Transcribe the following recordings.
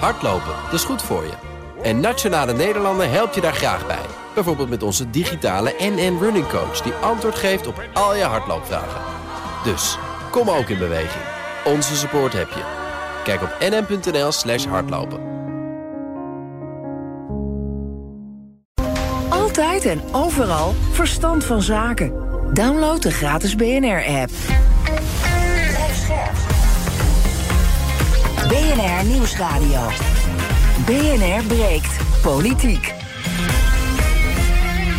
Hardlopen, dat is goed voor je. En Nationale Nederlanden helpt je daar graag bij. Bijvoorbeeld met onze digitale NN Running Coach... die antwoord geeft op al je hardloopvragen. Dus, kom ook in beweging. Onze support heb je. Kijk op nn.nl slash hardlopen. Altijd en overal verstand van zaken. Download de gratis BNR-app. BNR Nieuwsradio. BNR breekt politiek.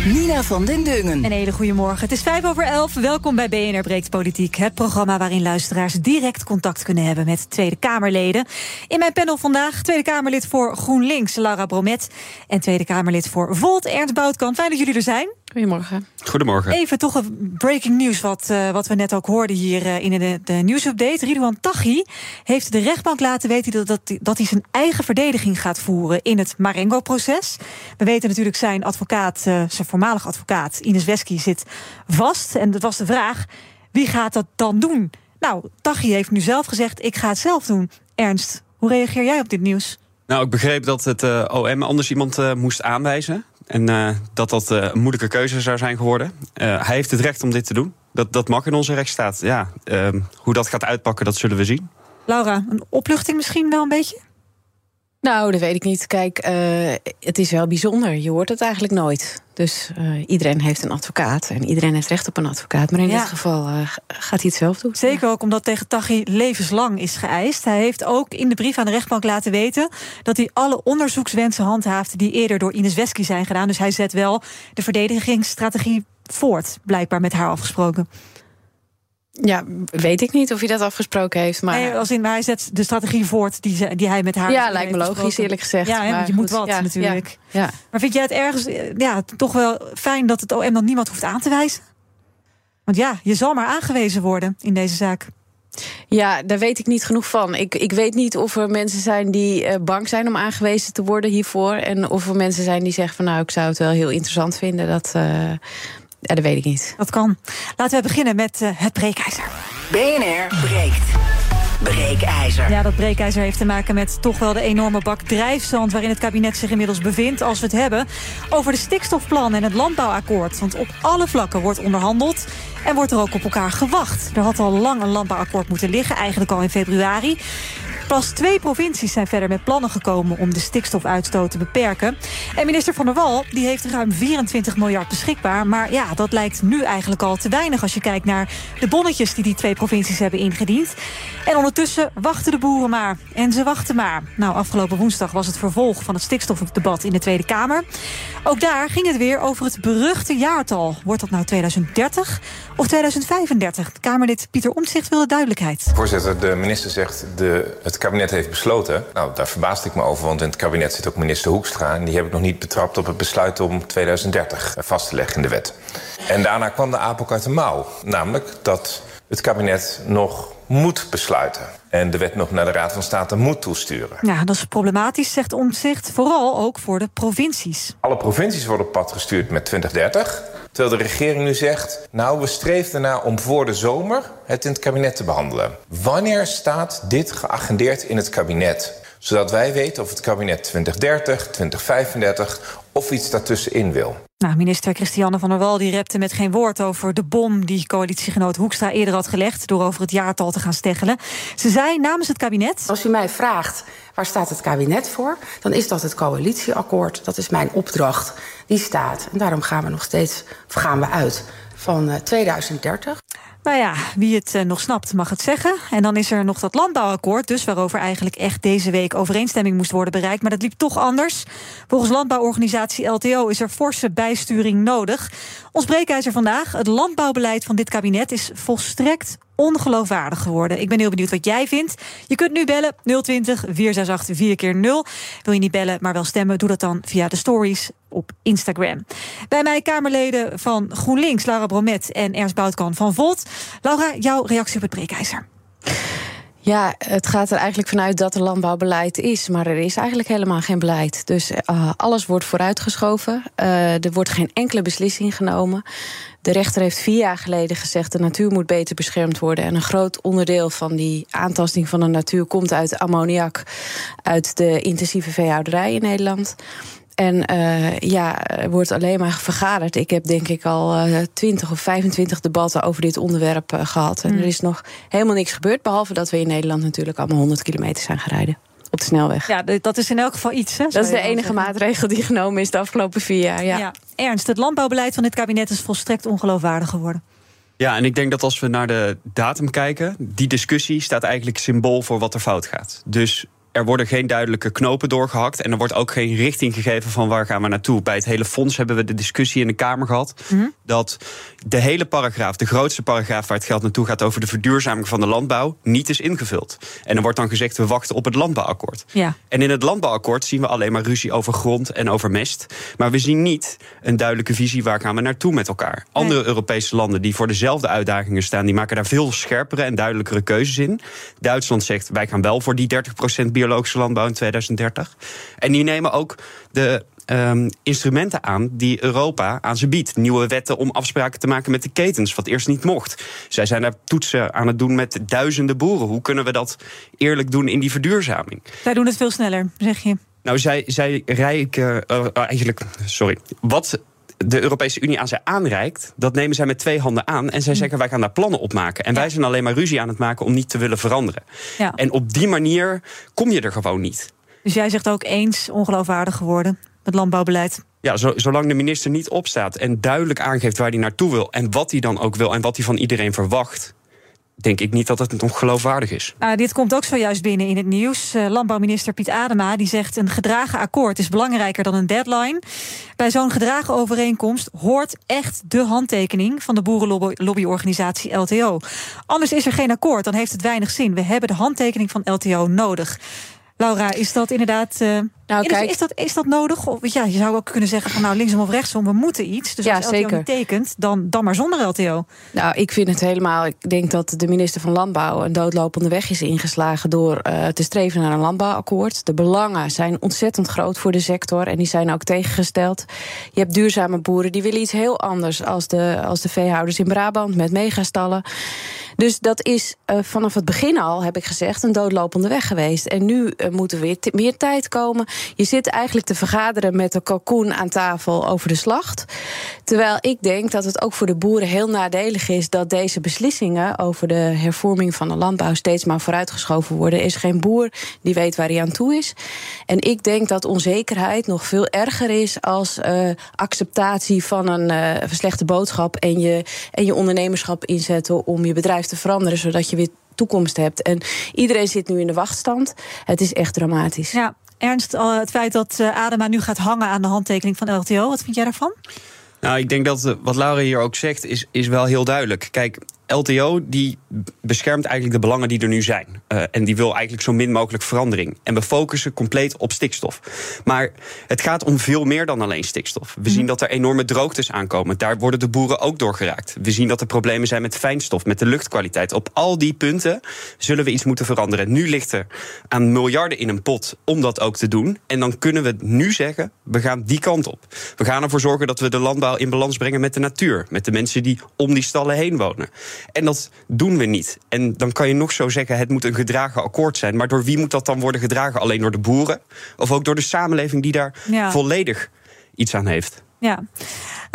Nina van den Dungen. Een hele goede morgen. Het is vijf over elf. Welkom bij BNR Breekt Politiek. Het programma waarin luisteraars direct contact kunnen hebben met Tweede Kamerleden. In mijn panel vandaag Tweede Kamerlid voor GroenLinks, Laura Bromet. En Tweede Kamerlid voor Volt, Ernst Boutkamp. Fijn dat jullie er zijn. Goedemorgen. Goedemorgen. Even toch een breaking news, wat, uh, wat we net ook hoorden hier uh, in de, de nieuwsupdate. Ridouan Taghi heeft de rechtbank laten weten dat, dat, dat hij zijn eigen verdediging gaat voeren in het Marengo-proces. We weten natuurlijk zijn advocaat, uh, zijn voormalig advocaat, Ines Wesky, zit vast. En dat was de vraag: wie gaat dat dan doen? Nou, Taghi heeft nu zelf gezegd: ik ga het zelf doen. Ernst, hoe reageer jij op dit nieuws? Nou, ik begreep dat het uh, OM anders iemand uh, moest aanwijzen. En uh, dat dat een moeilijke keuze zou zijn geworden. hij heeft het recht om dit te doen. Dat, dat mag in onze rechtsstaat. Ja, ehm, hoe dat gaat uitpakken, dat zullen we zien. Laura, een opluchting misschien wel een beetje? Nou, dat weet ik niet. Kijk, uh, het is wel bijzonder. Je hoort het eigenlijk nooit. Dus uh, iedereen heeft een advocaat en iedereen heeft recht op een advocaat. Maar in ja. dit geval uh, gaat hij het zelf doen. Zeker ook omdat tegen Taghi levenslang is geëist. Hij heeft ook in de brief aan de rechtbank laten weten... dat hij alle onderzoekswensen handhaaft... die eerder door Ines Wesky zijn gedaan. Dus hij zet wel de verdedigingsstrategie voort. Blijkbaar met haar afgesproken. Ja, weet ik niet of hij dat afgesproken heeft. Maar... Nee, als in, maar hij zet de strategie voort die, die hij met haar. Ja, lijkt me logisch, eerlijk gezegd. Ja, maar je moet wat ja, natuurlijk. Ja, ja. Maar vind jij het ergens ja, toch wel fijn dat het OM dan niemand hoeft aan te wijzen? Want ja, je zal maar aangewezen worden in deze zaak. Ja, daar weet ik niet genoeg van. Ik, ik weet niet of er mensen zijn die uh, bang zijn om aangewezen te worden hiervoor. En of er mensen zijn die zeggen van nou, ik zou het wel heel interessant vinden. Dat, uh, ja, dat weet ik niet. Dat kan. Laten we beginnen met uh, het breekijzer. BNR breekt. Breekijzer. Ja, dat breekijzer heeft te maken met toch wel de enorme bak drijfzand... waarin het kabinet zich inmiddels bevindt als we het hebben... over de stikstofplan en het landbouwakkoord. Want op alle vlakken wordt onderhandeld en wordt er ook op elkaar gewacht. Er had al lang een landbouwakkoord moeten liggen, eigenlijk al in februari. Pas twee provincies zijn verder met plannen gekomen om de stikstofuitstoot te beperken. En minister Van der Wal die heeft ruim 24 miljard beschikbaar. Maar ja, dat lijkt nu eigenlijk al te weinig als je kijkt naar de bonnetjes die die twee provincies hebben ingediend. En ondertussen wachten de boeren maar. En ze wachten maar. Nou, afgelopen woensdag was het vervolg van het stikstofdebat in de Tweede Kamer. Ook daar ging het weer over het beruchte jaartal. Wordt dat nou 2030 of 2035? Kamerlid Pieter Omtzigt wilde duidelijkheid. Voorzitter, de minister zegt de, kabinet heeft besloten. Nou, daar verbaasde ik me over, want in het kabinet zit ook minister Hoekstra... en die heb ik nog niet betrapt op het besluit om 2030 vast te leggen in de wet. En daarna kwam de apel uit de mouw. Namelijk dat het kabinet nog moet besluiten. En de wet nog naar de Raad van State moet toesturen. Ja, dat is problematisch, zegt Omtzigt. Vooral ook voor de provincies. Alle provincies worden op pad gestuurd met 2030. Terwijl de regering nu zegt... nou, we streven ernaar om voor de zomer het in het kabinet te behandelen. Wanneer staat dit geagendeerd in het kabinet? Zodat wij weten of het kabinet 2030, 2035 of iets daartussenin wil. Nou, minister Christiane van der Wal die repte met geen woord over de bom die coalitiegenoot Hoekstra eerder had gelegd door over het jaartal te gaan steggelen. Ze zei namens het kabinet. Als u mij vraagt waar staat het kabinet voor, dan is dat het coalitieakkoord. Dat is mijn opdracht. Die staat. En daarom gaan we nog steeds gaan we uit van 2030. Nou ja, wie het uh, nog snapt mag het zeggen. En dan is er nog dat landbouwakkoord, dus waarover eigenlijk echt deze week overeenstemming moest worden bereikt. Maar dat liep toch anders. Volgens landbouworganisatie LTO is er forse bijsturing nodig. Ons breekijzer vandaag: het landbouwbeleid van dit kabinet is volstrekt ongeloofwaardig geworden. Ik ben heel benieuwd wat jij vindt. Je kunt nu bellen 020 468 4 keer 0 Wil je niet bellen, maar wel stemmen? Doe dat dan via de stories op Instagram. Bij mij Kamerleden van GroenLinks, Laura Bromet en Ernst Boutkan van Volt. Laura, jouw reactie op het breekijzer. Ja, het gaat er eigenlijk vanuit dat er landbouwbeleid is, maar er is eigenlijk helemaal geen beleid. Dus uh, alles wordt vooruitgeschoven. Uh, er wordt geen enkele beslissing genomen. De rechter heeft vier jaar geleden gezegd: de natuur moet beter beschermd worden. En een groot onderdeel van die aantasting van de natuur komt uit ammoniak, uit de intensieve veehouderij in Nederland. En uh, ja, er wordt alleen maar vergaderd. Ik heb denk ik al uh, 20 of 25 debatten over dit onderwerp uh, gehad. En mm. er is nog helemaal niks gebeurd. Behalve dat we in Nederland natuurlijk allemaal 100 kilometer zijn gereden. Op de snelweg. Ja, dat is in elk geval iets. Hè, dat is de enige zeggen. maatregel die genomen is de afgelopen vier jaar. Ja. ja. Ernst, het landbouwbeleid van dit kabinet is volstrekt ongeloofwaardig geworden. Ja, en ik denk dat als we naar de datum kijken, die discussie staat eigenlijk symbool voor wat er fout gaat. Dus er worden geen duidelijke knopen doorgehakt. En er wordt ook geen richting gegeven van waar gaan we naartoe. Bij het hele fonds hebben we de discussie in de Kamer gehad. Mm -hmm. Dat de hele paragraaf, de grootste paragraaf waar het geld naartoe gaat over de verduurzaming van de landbouw, niet is ingevuld. En er wordt dan gezegd, we wachten op het landbouwakkoord. Ja. En in het landbouwakkoord zien we alleen maar ruzie over grond en over mest. Maar we zien niet een duidelijke visie waar gaan we naartoe met elkaar. Andere nee. Europese landen die voor dezelfde uitdagingen staan, die maken daar veel scherpere en duidelijkere keuzes in. Duitsland zegt, wij gaan wel voor die 30% biologische biologische landbouw in 2030. En die nemen ook de um, instrumenten aan die Europa aan ze biedt. Nieuwe wetten om afspraken te maken met de ketens, wat eerst niet mocht. Zij zijn daar toetsen aan het doen met duizenden boeren. Hoe kunnen we dat eerlijk doen in die verduurzaming? Zij doen het veel sneller, zeg je. Nou, zij, zij rijken uh, eigenlijk. Sorry. Wat de Europese Unie aan zij aanreikt, dat nemen zij met twee handen aan. En zij mm. zeggen: wij gaan daar plannen op maken. En ja. wij zijn alleen maar ruzie aan het maken om niet te willen veranderen. Ja. En op die manier kom je er gewoon niet. Dus jij zegt ook eens ongeloofwaardig geworden, het landbouwbeleid. Ja, zo, zolang de minister niet opstaat en duidelijk aangeeft waar hij naartoe wil en wat hij dan ook wil en wat hij van iedereen verwacht, denk ik niet dat het nog geloofwaardig is. Uh, dit komt ook zojuist binnen in het nieuws. Uh, landbouwminister Piet Adema die zegt... een gedragen akkoord is belangrijker dan een deadline. Bij zo'n gedragen overeenkomst hoort echt de handtekening... van de boerenlobbyorganisatie LTO. Anders is er geen akkoord, dan heeft het weinig zin. We hebben de handtekening van LTO nodig. Laura, is dat inderdaad... Uh, nou, is, kijk, is, dat, is dat nodig? Of, ja, je zou ook kunnen zeggen van nou linksom of rechtsom, we moeten iets. Dus ja, als LTO zeker. niet tekent, dan, dan maar zonder LTO. Nou, ik vind het helemaal... Ik denk dat de minister van Landbouw een doodlopende weg is ingeslagen... door uh, te streven naar een landbouwakkoord. De belangen zijn ontzettend groot voor de sector en die zijn ook tegengesteld. Je hebt duurzame boeren, die willen iets heel anders... als de, als de veehouders in Brabant met megastallen. Dus dat is uh, vanaf het begin al, heb ik gezegd, een doodlopende weg geweest. En nu uh, moet er weer meer tijd komen. Je zit eigenlijk te vergaderen met de kalkoen aan tafel over de slacht. Terwijl ik denk dat het ook voor de boeren heel nadelig is dat deze beslissingen over de hervorming van de landbouw steeds maar vooruitgeschoven worden. Er is geen boer die weet waar hij aan toe is. En ik denk dat onzekerheid nog veel erger is als uh, acceptatie van een uh, slechte boodschap en je, en je ondernemerschap inzetten om je bedrijf te veranderen, zodat je weer toekomst hebt. En iedereen zit nu in de wachtstand. Het is echt dramatisch. Ja, Ernst, het feit dat eh, Adema nu gaat hangen aan de handtekening van LTO, wat vind jij daarvan? Nou, ik denk dat wat Laura hier ook zegt, is, is wel heel duidelijk. Kijk, LTO die beschermt eigenlijk de belangen die er nu zijn. Uh, en die wil eigenlijk zo min mogelijk verandering. En we focussen compleet op stikstof. Maar het gaat om veel meer dan alleen stikstof. We mm. zien dat er enorme droogtes aankomen. Daar worden de boeren ook door geraakt. We zien dat er problemen zijn met fijnstof, met de luchtkwaliteit. Op al die punten zullen we iets moeten veranderen. Nu ligt er aan miljarden in een pot om dat ook te doen. En dan kunnen we nu zeggen, we gaan die kant op. We gaan ervoor zorgen dat we de landbouw in balans brengen met de natuur. Met de mensen die om die stallen heen wonen. En dat doen we niet. En dan kan je nog zo zeggen, het moet een gedragen akkoord zijn. Maar door wie moet dat dan worden gedragen? Alleen door de boeren? Of ook door de samenleving die daar ja. volledig iets aan heeft? Ja.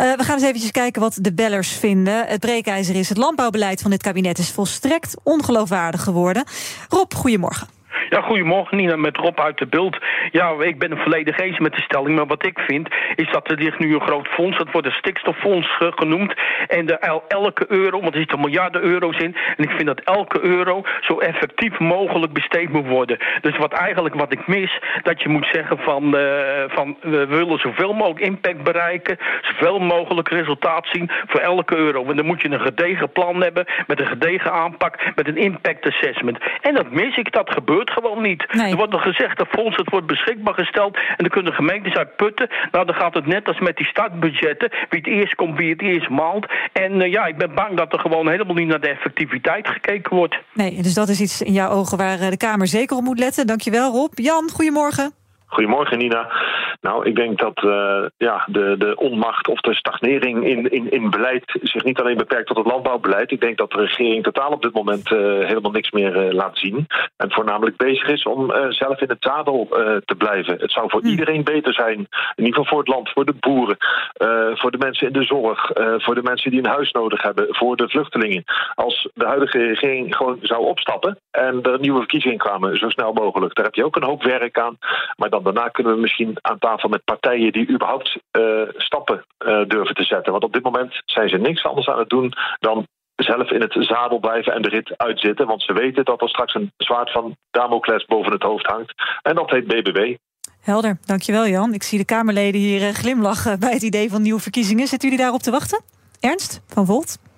Uh, we gaan eens eventjes kijken wat de bellers vinden. Het breekijzer is het landbouwbeleid van dit kabinet is volstrekt ongeloofwaardig geworden. Rob, goedemorgen. Ja, goedemorgen Nina, met Rob uit de beeld. Ja, ik ben het volledig eens met de stelling, maar wat ik vind is dat er ligt nu een groot fonds, dat wordt een stikstoffonds genoemd. En de, elke euro, want er zitten miljarden euro's in, en ik vind dat elke euro zo effectief mogelijk besteed moet worden. Dus wat eigenlijk wat ik mis, dat je moet zeggen van, uh, van we willen zoveel mogelijk impact bereiken, zoveel mogelijk resultaat zien voor elke euro. En dan moet je een gedegen plan hebben, met een gedegen aanpak, met een impact assessment. En dat mis ik, dat gebeurt gewoon gewoon niet. Nee. Er wordt nog gezegd, dat fonds het wordt beschikbaar gesteld... en dan kunnen gemeentes uit putten. Nou, dan gaat het net als met die startbudgetten. Wie het eerst komt, wie het eerst maalt. En eh, ja, ik ben bang dat er gewoon helemaal niet naar de effectiviteit gekeken wordt. Nee, dus dat is iets in jouw ogen waar eh, de Kamer zeker op moet letten. Dankjewel, Rob. Jan, goedemorgen. Goedemorgen, Nina. Nou, ik denk dat uh, ja, de, de onmacht of de stagnering in, in, in beleid zich niet alleen beperkt tot het landbouwbeleid. Ik denk dat de regering totaal op dit moment uh, helemaal niks meer uh, laat zien. En voornamelijk bezig is om zelf in het zadel te blijven. Het zou voor Hm. iedereen beter zijn, in ieder geval voor het land, voor de boeren, voor de mensen in de zorg, voor de mensen die een huis nodig hebben, voor de vluchtelingen. Als de huidige regering gewoon zou opstappen en er nieuwe verkiezingen kwamen, zo snel mogelijk. Daar heb je ook een hoop werk aan. Maar dan daarna kunnen we misschien aan tafel met partijen die überhaupt uh, stappen uh, durven te zetten. Want op dit moment zijn ze niks anders aan het doen dan zelf in het zadel blijven en de rit uitzitten. Want ze weten dat er straks een zwaard van Damocles boven het hoofd hangt. En dat heet BBB. Helder, dankjewel Jan. Ik zie de Kamerleden hier uh, glimlachen bij het idee van nieuwe verkiezingen. Zitten jullie daarop te wachten? Ernst van Volt?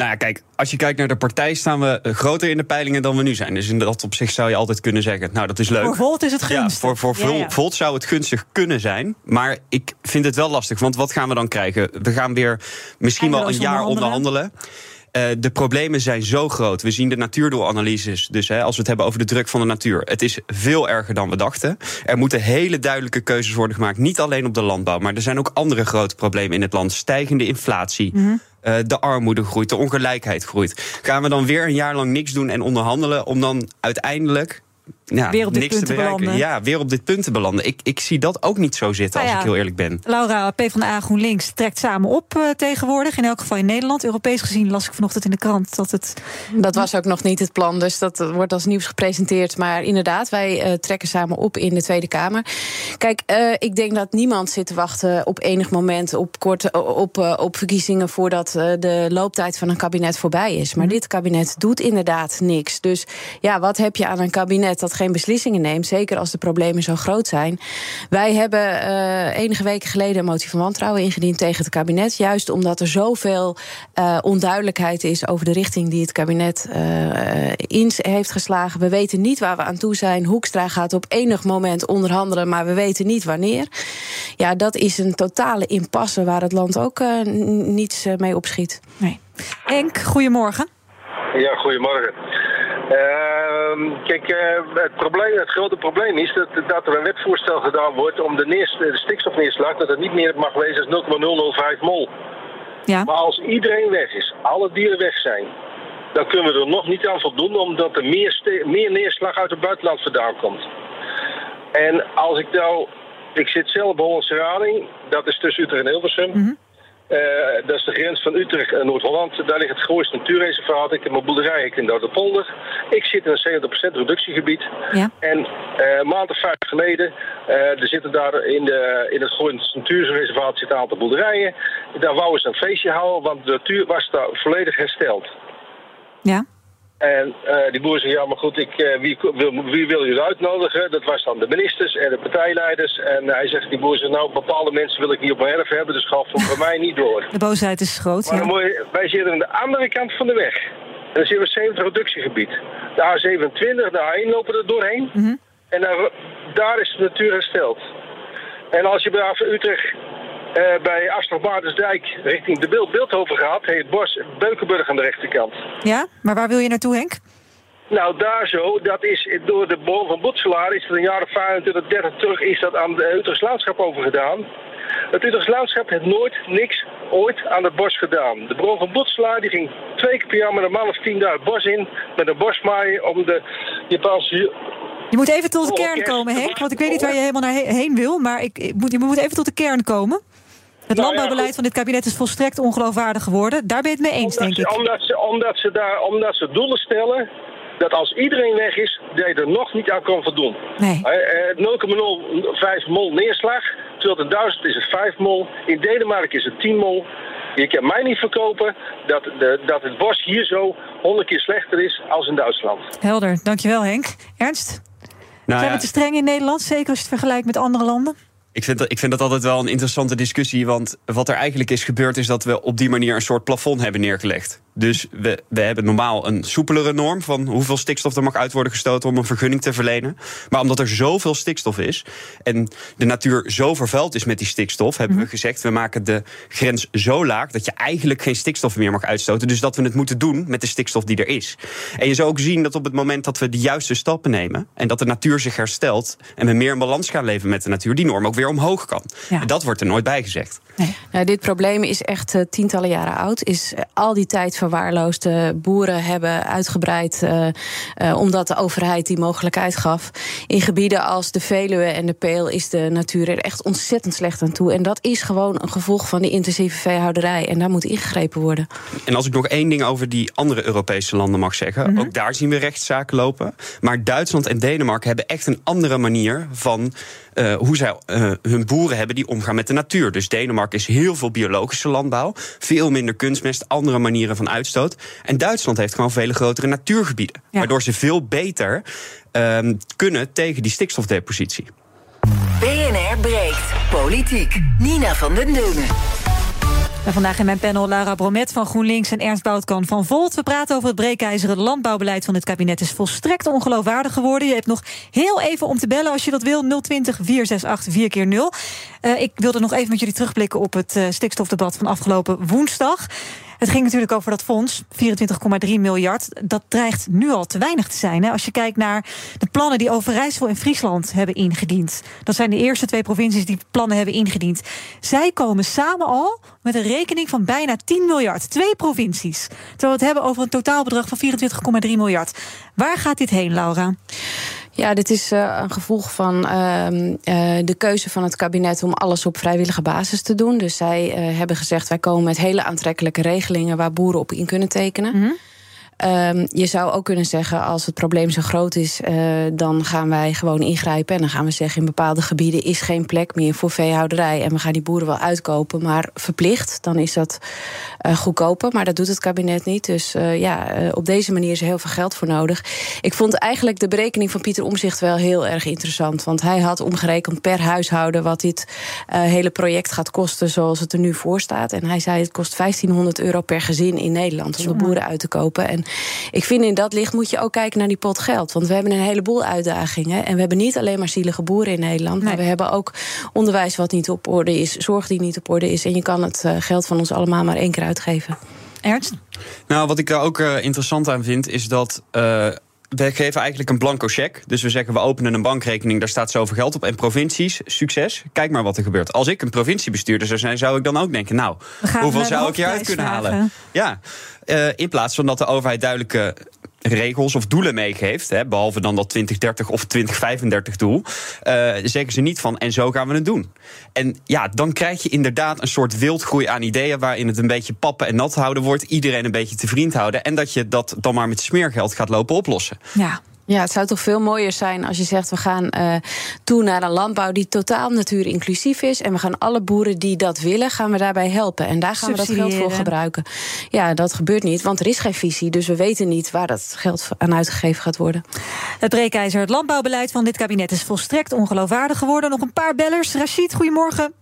Nou ja, kijk, als je kijkt naar de partij staan we groter in de peilingen dan we nu zijn. Dus in dat opzicht zou je altijd kunnen zeggen, nou dat is leuk. Voor Volt is het gunstig. Ja, voor, voor ja, ja. Volt zou het gunstig kunnen zijn. Maar ik vind het wel lastig, want wat gaan we dan krijgen? We gaan weer misschien wel een jaar onderhandelen. Uh, de problemen zijn zo groot. We zien de natuurdoelanalyses. Dus hè, als we het hebben over de druk van de natuur. Het is veel erger dan we dachten. Er moeten hele duidelijke keuzes worden gemaakt. Niet alleen op de landbouw, maar er zijn ook andere grote problemen in het land. Stijgende inflatie. Mm -hmm. Uh, de armoede groeit, de ongelijkheid groeit. Gaan we dan weer een jaar lang niks doen en onderhandelen om dan uiteindelijk ja, weer op dit niks punt te te bereiken. belanden. Ja, weer op dit punt te belanden. Ik, ik zie dat ook niet zo zitten, Nou als ja. ik heel eerlijk ben. Laura, PvdA GroenLinks trekt samen op uh, tegenwoordig. In elk geval in Nederland. Europees gezien las ik vanochtend in de krant dat het... Dat was ook nog niet het plan, dus dat wordt als nieuws gepresenteerd. Maar inderdaad, wij uh, trekken samen op in de Tweede Kamer. Kijk, uh, ik denk dat niemand zit te wachten op enig moment op, korte, op, uh, op verkiezingen voordat de looptijd van een kabinet voorbij is. Maar dit kabinet doet inderdaad niks. Dus ja, wat heb je aan een kabinet dat geen beslissingen neemt? Zeker als de problemen zo groot zijn. Wij hebben uh, enige weken geleden een motie van wantrouwen ingediend tegen het kabinet. Juist omdat er zoveel uh, onduidelijkheid is over de richting die het kabinet uh, in heeft geslagen. We weten niet waar we aan toe zijn. Hoekstra gaat op enig moment onderhandelen, maar we weten niet wanneer. Ja, dat is een totale impasse waar het land ook uh, niets mee opschiet. Nee. Henk, goedemorgen. Ja, goedemorgen. Uh, kijk, uh, het, probleem, het grote probleem is dat, dat er een wetvoorstel gedaan wordt om de, neers, de stikstofneerslag dat het niet meer mag wezen als 0,005 mol. Ja. Maar als iedereen weg is, alle dieren weg zijn, dan kunnen we er nog niet aan voldoen omdat er meer, meer neerslag uit het buitenland vandaan komt. En als ik nou, ik zit zelf bij Hollandse Rading, dat is tussen Utrecht en Hilversum. Mm -hmm. Uh, dat is de grens van Utrecht en Noord-Holland. Daar ligt het grootste natuurreservaat. Ik heb mijn boerderij ik in de Polder. Ik zit in een 70% reductiegebied. Ja. En uh, een maand of vijf geleden, uh, er zitten daar in, de, in het grootste natuurreservaat zitten een aantal boerderijen. Daar wouden ze een feestje houden, want de natuur was daar volledig hersteld. Ja. En uh, die boer zei, ja maar goed, ik, uh, wie, wil, wie wil jullie uitnodigen? Dat was dan de ministers en de partijleiders. En hij zegt, die boer zei, nou bepaalde mensen wil ik niet op mijn erf hebben, dus ga voor mij niet door. De boosheid is groot, maar ja. je, wij zitten aan de andere kant van de weg. En dan zitten we 70 reductiegebied. De A27, de A1 lopen er doorheen. Mm -hmm. En daar, daar is de natuur hersteld. En als je bij Utrecht uh, bij Astrop-Maartensdijk richting de Beeld Beeldhoven gaat, heeft Bos Beukenburg aan de rechterkant. Ja, maar waar wil je naartoe, Henk? Nou, daar zo, dat is door de boom van Botselaar, is het een jaar of 25, 30 terug, is dat aan het Utrechts landschap overgedaan. Het Utrechts landschap heeft nooit niks ooit aan het bos gedaan. De bron van Botselaar die ging twee keer per jaar met een man of tien daar het bos in, met een bosmaaien om de Japanse je moet even tot de kern komen, Henk. Want ik weet niet waar je helemaal naar heen wil. Maar ik, ik moet, je moet even tot de kern komen. Het nou, landbouwbeleid ja, van dit kabinet is volstrekt ongeloofwaardig geworden. Daar ben je het mee eens, omdat denk ze, ik. Omdat ze, omdat, ze daar, omdat ze doelen stellen dat als iedereen weg is, dat je er nog niet aan kan voldoen. Nee. Uh, 0,05 mol neerslag, terwijl in Duitsland is het 5 mol. In Denemarken is het 10 mol. Je kan mij niet verkopen dat, de, dat het bos hier zo 100 keer slechter is als in Duitsland. Helder, dankjewel Henk. Ernst? Nou, Zijn ja. we te streng in Nederland, zeker als je het vergelijkt met andere landen? Ik vind, dat, ik vind dat altijd wel een interessante discussie. Want wat er eigenlijk is gebeurd, is dat we op die manier een soort plafond hebben neergelegd. Dus we, we hebben normaal een soepelere norm van hoeveel stikstof er mag uit worden gestoten om een vergunning te verlenen. Maar omdat er zoveel stikstof is en de natuur zo vervuild is met die stikstof, hebben we gezegd: we maken de grens zo laag dat je eigenlijk geen stikstof meer mag uitstoten. Dus dat we het moeten doen met de stikstof die er is. En je zou ook zien dat op het moment dat we de juiste stappen nemen en dat de natuur zich herstelt en we meer in balans gaan leven met de natuur, die norm ook weer omhoog kan. En dat wordt er nooit bij gezegd. Nou, dit probleem is echt uh, tientallen jaren oud. Is uh, al die tijd verwaarloosd. Uh, boeren hebben uitgebreid omdat de overheid die mogelijkheid gaf. In gebieden als de Veluwe en de Peel is de natuur er echt ontzettend slecht aan toe. En dat is gewoon een gevolg van die intensieve veehouderij. En daar moet ingegrepen worden. En als ik nog één ding over die andere Europese landen mag zeggen. Mm -hmm. Ook daar zien we rechtszaken lopen. Maar Duitsland en Denemarken hebben echt een andere manier van uh, hoe zij uh, hun boeren hebben die omgaan met de natuur. Dus Denemarken is heel veel biologische landbouw, veel minder kunstmest, andere manieren van uitstoot. En Duitsland heeft gewoon vele grotere natuurgebieden, ja. waardoor ze veel beter uh, kunnen tegen die stikstofdepositie. BNR breekt. Politiek. Nina van den Dungen. En vandaag in mijn panel Laura Bromet van GroenLinks en Ernst Boutkan van Volt. We praten over het breekijzeren landbouwbeleid van het kabinet. is volstrekt ongeloofwaardig geworden. Je hebt nog heel even om te bellen als je dat wil. 020 468 4 keer 0 uh, Ik wilde nog even met jullie terugblikken op het uh, stikstofdebat van afgelopen woensdag. Het ging natuurlijk over dat fonds, 24,3 miljard. Dat dreigt nu al te weinig te zijn. Hè? Als je kijkt naar de plannen die Overijssel en Friesland hebben ingediend. Dat zijn de eerste twee provincies die plannen hebben ingediend. Zij komen samen al met een rekening van bijna 10 miljard. Twee provincies. Terwijl we het hebben over een totaalbedrag van 24,3 miljard. Waar gaat dit heen, Laura? Ja, dit is uh, een gevolg van uh, uh, de keuze van het kabinet om alles op vrijwillige basis te doen. Dus zij hebben gezegd: wij komen met hele aantrekkelijke regelingen waar boeren op in kunnen tekenen. -hmm. Um, je zou ook kunnen zeggen, als het probleem zo groot is, uh, dan gaan wij gewoon ingrijpen. En dan gaan we zeggen, in bepaalde gebieden is geen plek meer voor veehouderij. En we gaan die boeren wel uitkopen, maar verplicht, dan is dat uh, goedkoper. Maar dat doet het kabinet niet. Dus uh, ja, op deze manier is er heel veel geld voor nodig. Ik vond eigenlijk de berekening van Pieter Omzicht wel heel erg interessant. Want hij had omgerekend per huishouden wat dit hele project gaat kosten zoals het er nu voor staat. En hij zei, het kost 1500 euro per gezin in Nederland om de boeren uit te kopen. En ik vind in dat licht moet je ook kijken naar die pot geld. Want we hebben een heleboel uitdagingen. En we hebben niet alleen maar zielige boeren in Nederland. Nee. Maar we hebben ook onderwijs wat niet op orde is. Zorg die niet op orde is. En je kan het geld van ons allemaal maar één keer uitgeven. Ernst? Nou, wat ik daar ook uh, interessant aan vind, is dat. Uh, we geven eigenlijk een blanco cheque. Dus we zeggen we openen een bankrekening, daar staat zoveel geld op. En provincies, succes, kijk maar wat er gebeurt. Als ik een provinciebestuurder zou zijn, zou ik dan ook denken: nou, hoeveel zou ik hieruit kunnen vragen. halen? Ja, uh, in plaats van dat de overheid duidelijke regels of doelen meegeeft, hè, behalve dan dat 2030 of 2035 doel, uh, zeggen ze niet van en zo gaan we het doen. En ja, dan krijg je inderdaad een soort wildgroei aan ideeën waarin het een beetje pappen en nat houden wordt, iedereen een beetje te vriend houden en dat je dat dan maar met smeergeld gaat lopen oplossen. Ja. Ja, het zou toch veel mooier zijn als je zegt... we gaan uh, toe naar een landbouw die totaal natuurinclusief is... en we gaan alle boeren die dat willen, gaan we daarbij helpen. En daar gaan we dat geld voor gebruiken. Ja, dat gebeurt niet, want er is geen visie. Dus we weten niet waar dat geld aan uitgegeven gaat worden. Het breekijzer, het landbouwbeleid van dit kabinet... is volstrekt ongeloofwaardig geworden. Nog een paar bellers. Rachid, goedemorgen.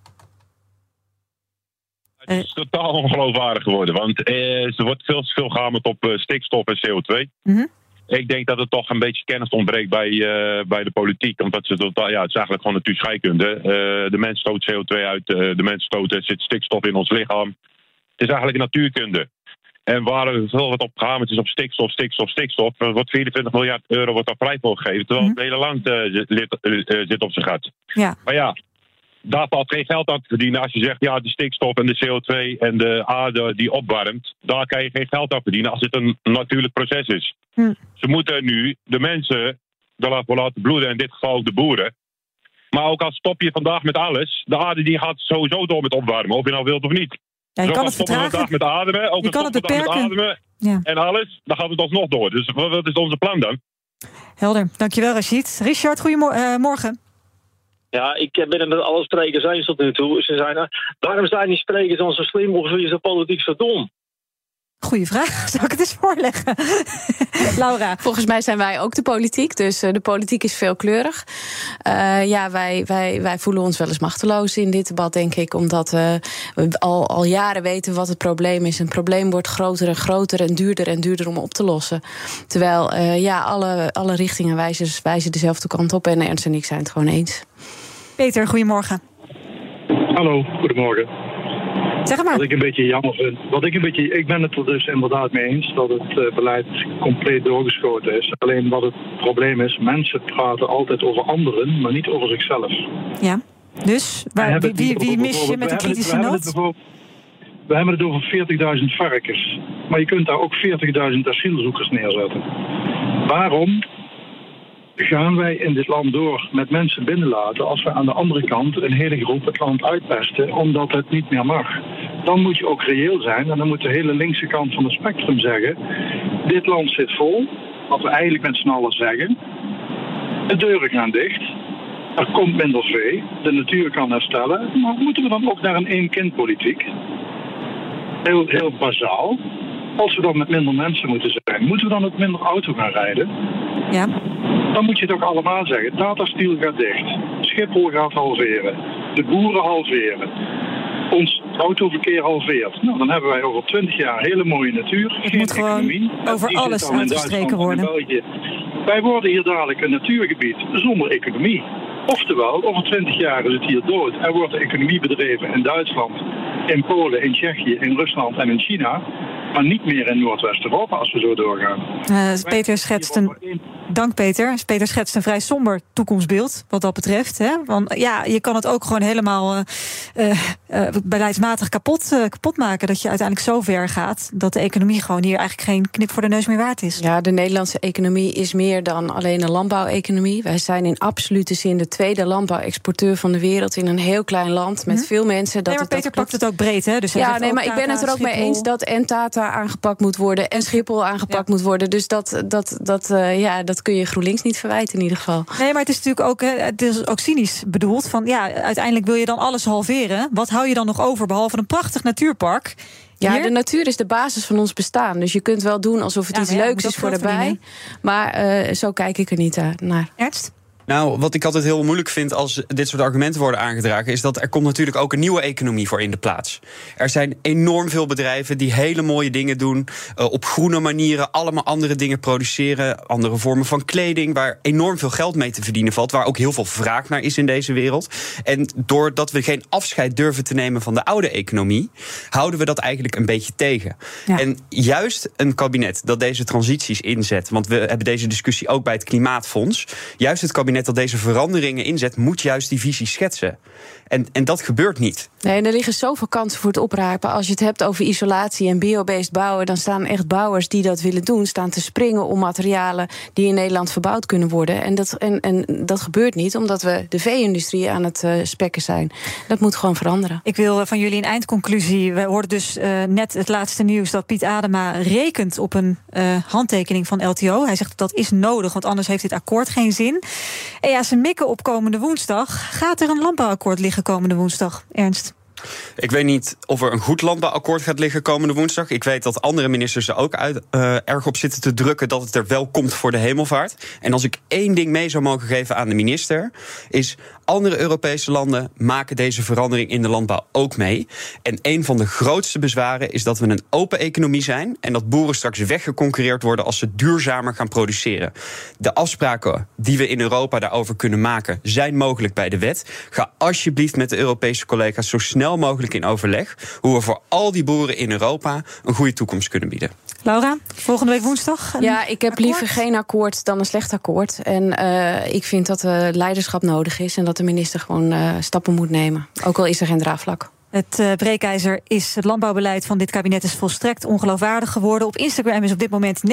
Het is totaal ongeloofwaardig geworden. Want eh, er wordt veel te veel gehamerd op uh, stikstof en CO2. Mm -hmm. Ik denk dat er toch een beetje kennis ontbreekt bij, uh, bij de politiek. Omdat ze totaal, ja, het is eigenlijk gewoon natuurscheikunde. Uh, de mens stoot CO2 uit, uh, de mens stoot, er zit stikstof in ons lichaam. Het is eigenlijk natuurkunde. En waar er veel wat op gehamerd is op stikstof, stikstof, stikstof. Er wordt 24 miljard euro wordt daar vrij voor gegeven. Terwijl het hele land zit op zijn gat. Ja. Maar ja, daar valt geen geld aan te verdienen. Als je zegt, ja, de stikstof en de CO2 en de aarde die opwarmt, daar kan je geen geld aan verdienen als het een natuurlijk proces is. Hm. Ze moeten nu de mensen ervoor laten bloeden, in dit geval de boeren. Maar ook al stop je vandaag met alles, de aarde die gaat sowieso door met opwarmen, of je nou wilt of niet. Ja, je dus kan het vertragen. vandaag met ademen, ook je kan het beperken. Met ademen ja. en alles, dan gaat het alsnog door. Dus wat is onze plan dan? Helder, dankjewel Rashid. Richard, goedemorgen. Ja, ik ben het met alle sprekers eens tot nu toe. Ze zijn, waarom zijn die sprekers dan zo slim of zo politiek zo dom? Goeie vraag. Zal ik het eens voorleggen? Laura. Volgens mij zijn wij ook de politiek. Dus uh, de politiek is veelkleurig. Uh, ja, wij, wij, wij voelen ons wel eens machteloos in dit debat, denk ik. Omdat uh, we al, al jaren weten wat het probleem is. Een probleem wordt groter en groter en duurder en duurder om op te lossen. Terwijl ja, alle, alle richtingen wijzen, wijzen dezelfde kant op. En Ernst en ik zijn het gewoon eens. Peter, goedemorgen. Hallo, goedemorgen. Zeg maar. Wat ik een beetje jammer vind. Wat ik, een beetje, ik ben het er dus inderdaad mee eens dat het uh, beleid compleet doorgeschoten is. Alleen wat het probleem is, mensen praten altijd over anderen, maar niet over zichzelf. Ja, dus waar, wie, wie, wie mis je met een kritische noot? We hebben het over 40.000 varkens. Maar je kunt daar ook 40.000 asielzoekers neerzetten. Waarom gaan wij in dit land door met mensen binnenlaten als we aan de andere kant een hele groep het land uitpesten omdat het niet meer mag. Dan moet je ook reëel zijn en dan moet de hele linkse kant van het spectrum zeggen: dit land zit vol, wat we eigenlijk met z'n allen zeggen. De deuren gaan dicht. Er komt minder vee. De natuur kan herstellen. Maar moeten we dan ook naar een één-kind-politiek? Heel, heel bazaal. Als we dan met minder mensen moeten zijn, moeten we dan ook minder auto gaan rijden? Ja. Dan moet je het ook allemaal zeggen. Tata Steel gaat dicht. Schiphol gaat halveren. De boeren halveren. Ons autoverkeer halveert. Nou, dan hebben wij over 20 jaar hele mooie natuur. Het geen moet economie. gewoon over alles uitgestreken worden. Wij worden hier dadelijk een natuurgebied zonder economie. Oftewel, over 20 jaar is het hier dood en wordt de economie bedreven in Duitsland, in Polen, in Tsjechië, in Rusland en in China. Maar niet meer in Noordwest-Europa als we zo doorgaan. Uh, Peter schetst een. Dank Peter. Peter schetst een vrij somber toekomstbeeld wat dat betreft. Hè? Want ja, je kan het ook gewoon helemaal uh, uh, beleidsmatig kapot, kapot maken. Dat je uiteindelijk zo ver gaat dat de economie gewoon hier eigenlijk geen knip voor de neus meer waard is. Ja, de Nederlandse economie is meer dan alleen een landbouweconomie. Wij zijn in absolute zin de tweede landbouwexporteur van de wereld in een heel klein land met hm? veel mensen. Dat nee, maar Peter pakt het ook breed, hè? Dus ja, nee, maar ik ben het er ook mee eens dat en Tata aangepakt moet worden en Schiphol aangepakt moet worden. Dus dat, dat, dat, uh, ja, dat kun je GroenLinks niet verwijten in ieder geval. Nee, maar het is natuurlijk ook, het is ook cynisch bedoeld. Van ja, uiteindelijk wil je dan alles halveren. Wat hou je dan nog over behalve een prachtig natuurpark? Ja, de natuur is de basis van ons bestaan. Dus je kunt wel doen alsof het iets leuks is voor de bij. Maar uh, zo kijk ik er niet naar. Ernst? Nou, wat ik altijd heel moeilijk vind als dit soort argumenten worden aangedragen, is dat er komt natuurlijk ook een nieuwe economie voor in de plaats. Er zijn enorm veel bedrijven die hele mooie dingen doen, uh, op groene manieren, allemaal andere dingen produceren, andere vormen van kleding, waar enorm veel geld mee te verdienen valt, waar ook heel veel vraag naar is in deze wereld. En doordat we geen afscheid durven te nemen van de oude economie, houden we dat eigenlijk een beetje tegen. Ja. En juist een kabinet dat deze transities inzet, want we hebben deze discussie ook bij het Klimaatfonds, juist het kabinet dat deze veranderingen inzet, moet juist die visie schetsen. En, en dat gebeurt niet. Nee, er liggen zoveel kansen voor het oprapen. Als je het hebt over isolatie en biobased bouwen, dan staan echt bouwers die dat willen doen, staan te springen om materialen die in Nederland verbouwd kunnen worden. En dat, en, en dat gebeurt niet, omdat we de vee-industrie aan het uh, spekken zijn. Dat moet gewoon veranderen. Ik wil van jullie een eindconclusie. We hoorden dus uh, net het laatste nieuws dat Piet Adema rekent op een uh, handtekening van LTO. Hij zegt dat dat is nodig, want anders heeft dit akkoord geen zin. En ja, ze mikken op komende woensdag. Gaat er een landbouwakkoord liggen komende woensdag, Ernst? Ik weet niet of er een goed landbouwakkoord gaat liggen komende woensdag. Ik weet dat andere ministers er ook uit, uh, erg op zitten te drukken dat het er wel komt voor de hemelvaart. En als ik één ding mee zou mogen geven aan de minister, is andere Europese landen maken deze verandering in de landbouw ook mee. En een van de grootste bezwaren is dat we een open economie zijn en dat boeren straks weggeconcureerd worden als ze duurzamer gaan produceren. De afspraken die we in Europa daarover kunnen maken zijn mogelijk bij de wet. Ga alsjeblieft met de Europese collega's zo snel mogelijk in overleg hoe we voor al die boeren in Europa een goede toekomst kunnen bieden. Laura, volgende week woensdag? Ja, ik heb liever geen akkoord dan een slecht akkoord. En uh, ik vind dat er leiderschap nodig is en dat de minister gewoon uh, stappen moet nemen. Ook al is er geen draagvlak. Het uh, breekijzer is het landbouwbeleid van dit kabinet is volstrekt ongeloofwaardig geworden. Op Instagram is op dit moment 79%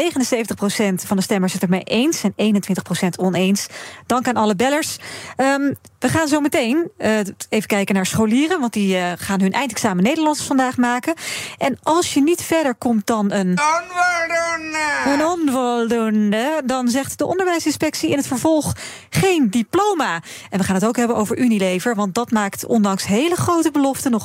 van de stemmers het ermee eens en 21% oneens. Dank aan alle bellers. Um, we gaan zo meteen uh, even kijken naar scholieren, want die uh, gaan hun eindexamen Nederlands vandaag maken. En als je niet verder komt dan een onvoldoende, een onvoldoende dan zegt de onderwijsinspectie in het vervolg geen diploma. En we gaan het ook hebben over Unilever, want dat maakt ondanks hele grote beloften nog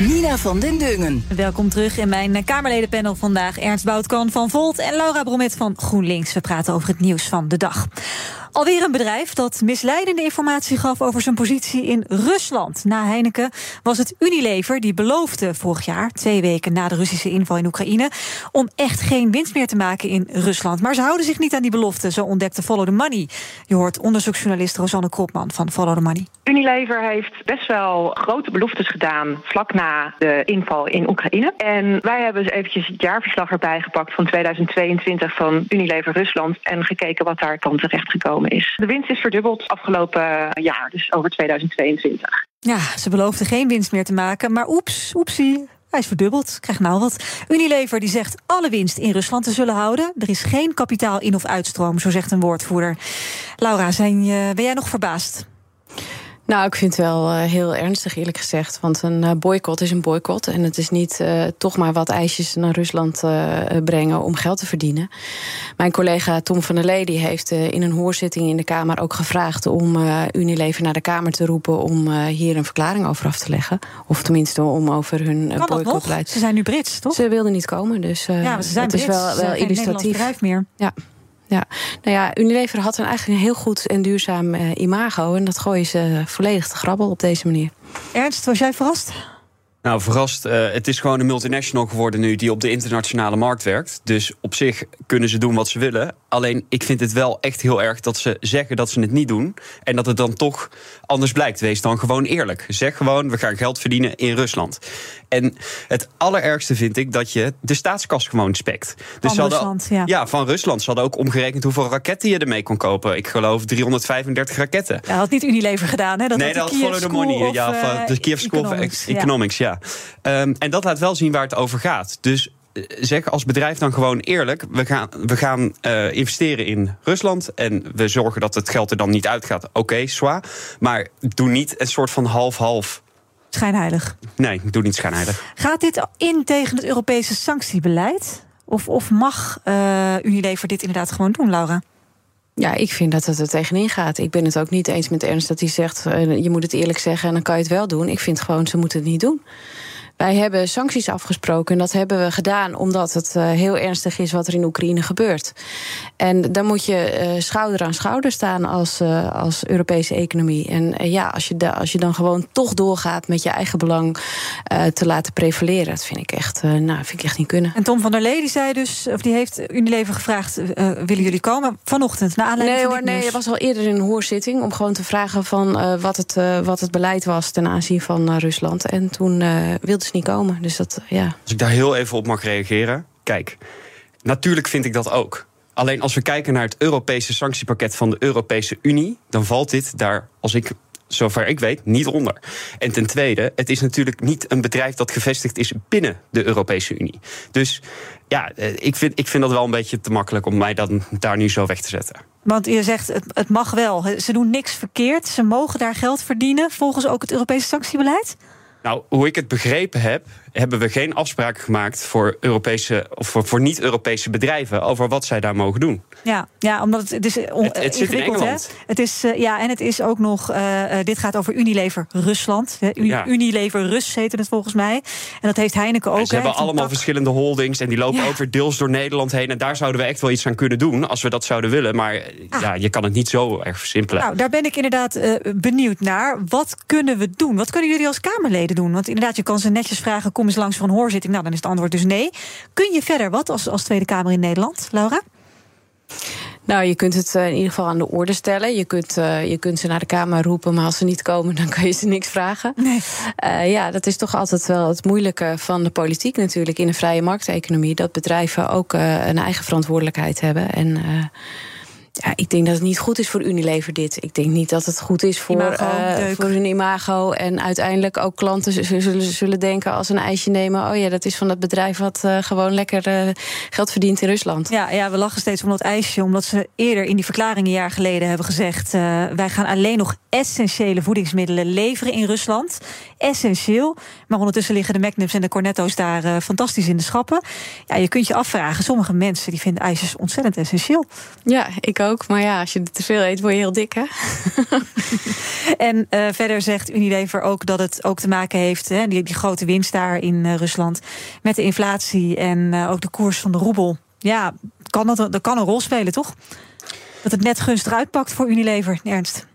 Nina van den Dungen. Welkom terug in mijn Kamerledenpanel vandaag. Ernst Boutkan van Volt en Laura Bromet van GroenLinks. We praten over het nieuws van de dag. Alweer een bedrijf dat misleidende informatie gaf over zijn positie in Rusland. Na Heineken was het Unilever die beloofde vorig jaar, twee weken na de Russische inval in Oekraïne, om echt geen winst meer te maken in Rusland. Maar ze houden zich niet aan die belofte, zo ontdekte Follow the Money. Je hoort onderzoeksjournalist Rosanne Kropman van Follow the Money. Unilever heeft best wel grote beloftes gedaan vlak na de inval in Oekraïne. En wij hebben dus eventjes het jaarverslag erbij gepakt van 2022 van Unilever Rusland en gekeken wat daar van terecht gekomen is. De winst is verdubbeld afgelopen jaar, dus over 2022. Ja, ze beloofden geen winst meer te maken, maar oeps, oepsie. Hij is verdubbeld, krijgt nou wat. Unilever die zegt alle winst in Rusland te zullen houden. Er is geen kapitaal in- of uitstroom, zo zegt een woordvoerder. Laura, zijn, ben jij nog verbaasd? Nou, ik vind het wel uh, heel ernstig, eerlijk gezegd. Want een uh, boycott is een boycott. En het is niet uh, toch maar wat ijsjes naar Rusland brengen om geld te verdienen. Mijn collega Tom van der Lee die heeft in een hoorzitting in de Kamer ook gevraagd om Unilever naar de Kamer te roepen om hier een verklaring over af te leggen. Of tenminste om over hun boycottbeleid. Ze zijn nu Brits, toch? Ze wilden niet komen. Dus ja, ze zijn dat Brits, is wel, wel illustratief. bedrijf meer. Ja. Ja, nou ja, Unilever had een eigenlijk een heel goed en duurzaam uh, imago. En dat gooien ze volledig te grabbel op deze manier. Ernst, was jij verrast? Nou, verrast. Uh, het is gewoon een multinational geworden nu die op de internationale markt werkt. Dus op zich kunnen ze doen wat ze willen. Alleen ik vind het wel echt heel erg dat ze zeggen dat ze het niet doen. En dat het dan toch anders blijkt. Wees dan gewoon eerlijk. Zeg gewoon, we gaan geld verdienen in Rusland. En het allerergste vind ik dat je de staatskas gewoon spekt. Dus van Rusland, ja. ja. van Rusland. Ze hadden ook omgerekend hoeveel raketten je ermee kon kopen. Ik geloof 335 raketten. Dat had niet Unilever gedaan, hè? Dat nee, dat had Follow the Money. Ja, van de Kiev School of Economics, ja. Um, en dat laat wel zien waar het over gaat. Dus zeg als bedrijf dan gewoon eerlijk: we gaan, we gaan uh, investeren in Rusland en we zorgen dat het geld er dan niet uitgaat. Oké, okay, zwaar. Maar doe niet een soort van half-half. Schijnheilig. Nee, doe niet schijnheilig. Gaat dit in tegen het Europese sanctiebeleid? Of, of mag uh, Unilever dit inderdaad gewoon doen, Laura? Ja, ik vind dat het er tegenin gaat. Ik ben het ook niet eens met Ernst dat hij zegt... Uh, je moet het eerlijk zeggen en dan kan je het wel doen. Ik vind gewoon, ze moeten het niet doen. Wij hebben sancties afgesproken en dat hebben we gedaan omdat het uh, heel ernstig is wat er in Oekraïne gebeurt. En dan moet je uh, schouder aan schouder staan als, uh, als Europese economie. En ja, als je, da, als je dan gewoon toch doorgaat met je eigen belang te laten prevaleren, dat vind ik echt, nou, vind ik echt niet kunnen. En Tom van der Lee die zei dus, of die heeft Unilever gevraagd: willen jullie komen vanochtend? Naar aanleiding nee van hoor, nee, het was al eerder in een hoorzitting om gewoon te vragen van wat, het, wat het beleid was ten aanzien van Rusland. En toen wilde niet komen. Dus dat, ja. Als ik daar heel even op mag reageren. Kijk, natuurlijk vind ik dat ook. Alleen als we kijken naar het Europese sanctiepakket van de Europese Unie, dan valt dit daar, als ik zover ik weet, niet onder. En ten tweede, het is natuurlijk niet een bedrijf dat gevestigd is binnen de Europese Unie. Dus ja, ik vind, ik vind dat wel een beetje te makkelijk om mij dan daar nu zo weg te zetten. Want je zegt, het, het mag wel. Ze doen niks verkeerd. Ze mogen daar geld verdienen, volgens ook het Europese sanctiebeleid? Nou, hoe ik het begrepen heb, hebben we geen afspraken gemaakt voor, Europese, of voor, voor niet-Europese bedrijven over wat zij daar mogen doen. Ja, ja omdat het, het is on, het, het zit in Engeland. Hè? Het is, uh, ja, en het is ook nog, uh, dit gaat over Unilever Rusland. Uni, ja. Unilever Rus heette het volgens mij. En dat heeft Heineken ook. En ze hebben allemaal verschillende holdings en die lopen ja. ook weer deels door Nederland heen. En daar zouden we echt wel iets aan kunnen doen als we dat zouden willen. Maar ah. ja, je kan het niet zo erg versimpelen. Nou, daar ben ik inderdaad uh, benieuwd naar. Wat kunnen we doen? Wat kunnen jullie als Kamerleden doen? Want inderdaad, je kan ze netjes vragen: kom eens langs voor een hoorzitting. Nou, dan is het antwoord dus nee. Kun je verder wat als, als Tweede Kamer in Nederland, Laura? Nou, je kunt het in ieder geval aan de orde stellen. Je kunt, je kunt ze naar de Kamer roepen, maar als ze niet komen, dan kan je ze niks vragen. Nee. ja, dat is toch altijd wel het moeilijke van de politiek natuurlijk in een vrije markteconomie. Dat bedrijven ook een eigen verantwoordelijkheid hebben. En ja, ik denk dat het niet goed is voor Unilever dit. Ik denk niet dat het goed is voor, imago, uh, voor hun imago. En uiteindelijk ook klanten zullen, zullen denken als een ijsje nemen... oh ja, dat is van dat bedrijf wat uh, gewoon lekker uh, geld verdient in Rusland. Ja, ja, we lachen steeds om dat ijsje. Omdat ze eerder in die verklaring een jaar geleden hebben gezegd... wij gaan alleen nog essentiële voedingsmiddelen leveren in Rusland. Essentieel. Maar ondertussen liggen de Magnums en de Cornetto's daar fantastisch in de schappen. Ja, je kunt je afvragen, sommige mensen die vinden ijsjes ontzettend essentieel. Ja, ik ook ook. Maar ja, als je te veel eet, word je heel dik, hè? en uh, verder zegt Unilever ook dat het ook te maken heeft... Hè, die, die grote winst daar in uh, Rusland... met de inflatie en uh, ook de koers van de roebel. Ja, kan dat, dat kan een rol spelen, toch? Dat het net gunstig uitpakt voor Unilever, Ernst.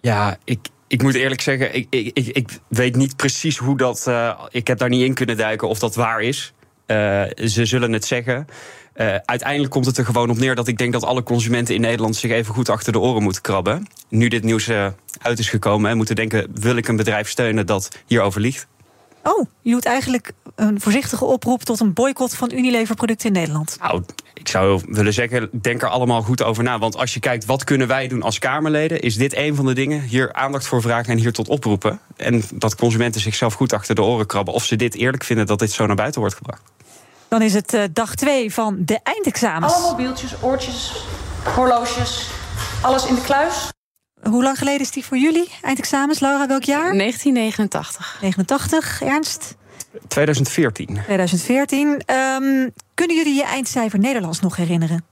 Ja, ik, ik moet eerlijk zeggen, ik, ik, ik, ik weet niet precies hoe dat... ik heb daar niet in kunnen duiken of dat waar is. ze zullen het zeggen... Uh, uiteindelijk komt het er gewoon op neer dat ik denk dat alle consumenten in Nederland zich even goed achter de oren moeten krabben. Nu dit nieuws uh, uit is gekomen en moeten denken: wil ik een bedrijf steunen dat hierover liegt? Oh, je doet eigenlijk een voorzichtige oproep tot een boycott van Unilever-producten in Nederland. Nou, ik zou willen zeggen, denk er allemaal goed over na. Want als je kijkt, wat kunnen wij doen als Kamerleden... is dit een van de dingen, hier aandacht voor vragen en hier tot oproepen. En dat consumenten zichzelf goed achter de oren krabben... of ze dit eerlijk vinden dat dit zo naar buiten wordt gebracht. Dan is het uh, dag 2 van de eindexamens. Alle mobieltjes, oortjes, horloges, alles in de kluis. Hoe lang geleden is die voor jullie, eindexamens? Laura, welk jaar? 1989. 89, Ernst? 2014. 2014. Um, kunnen jullie je eindcijfer Nederlands nog herinneren?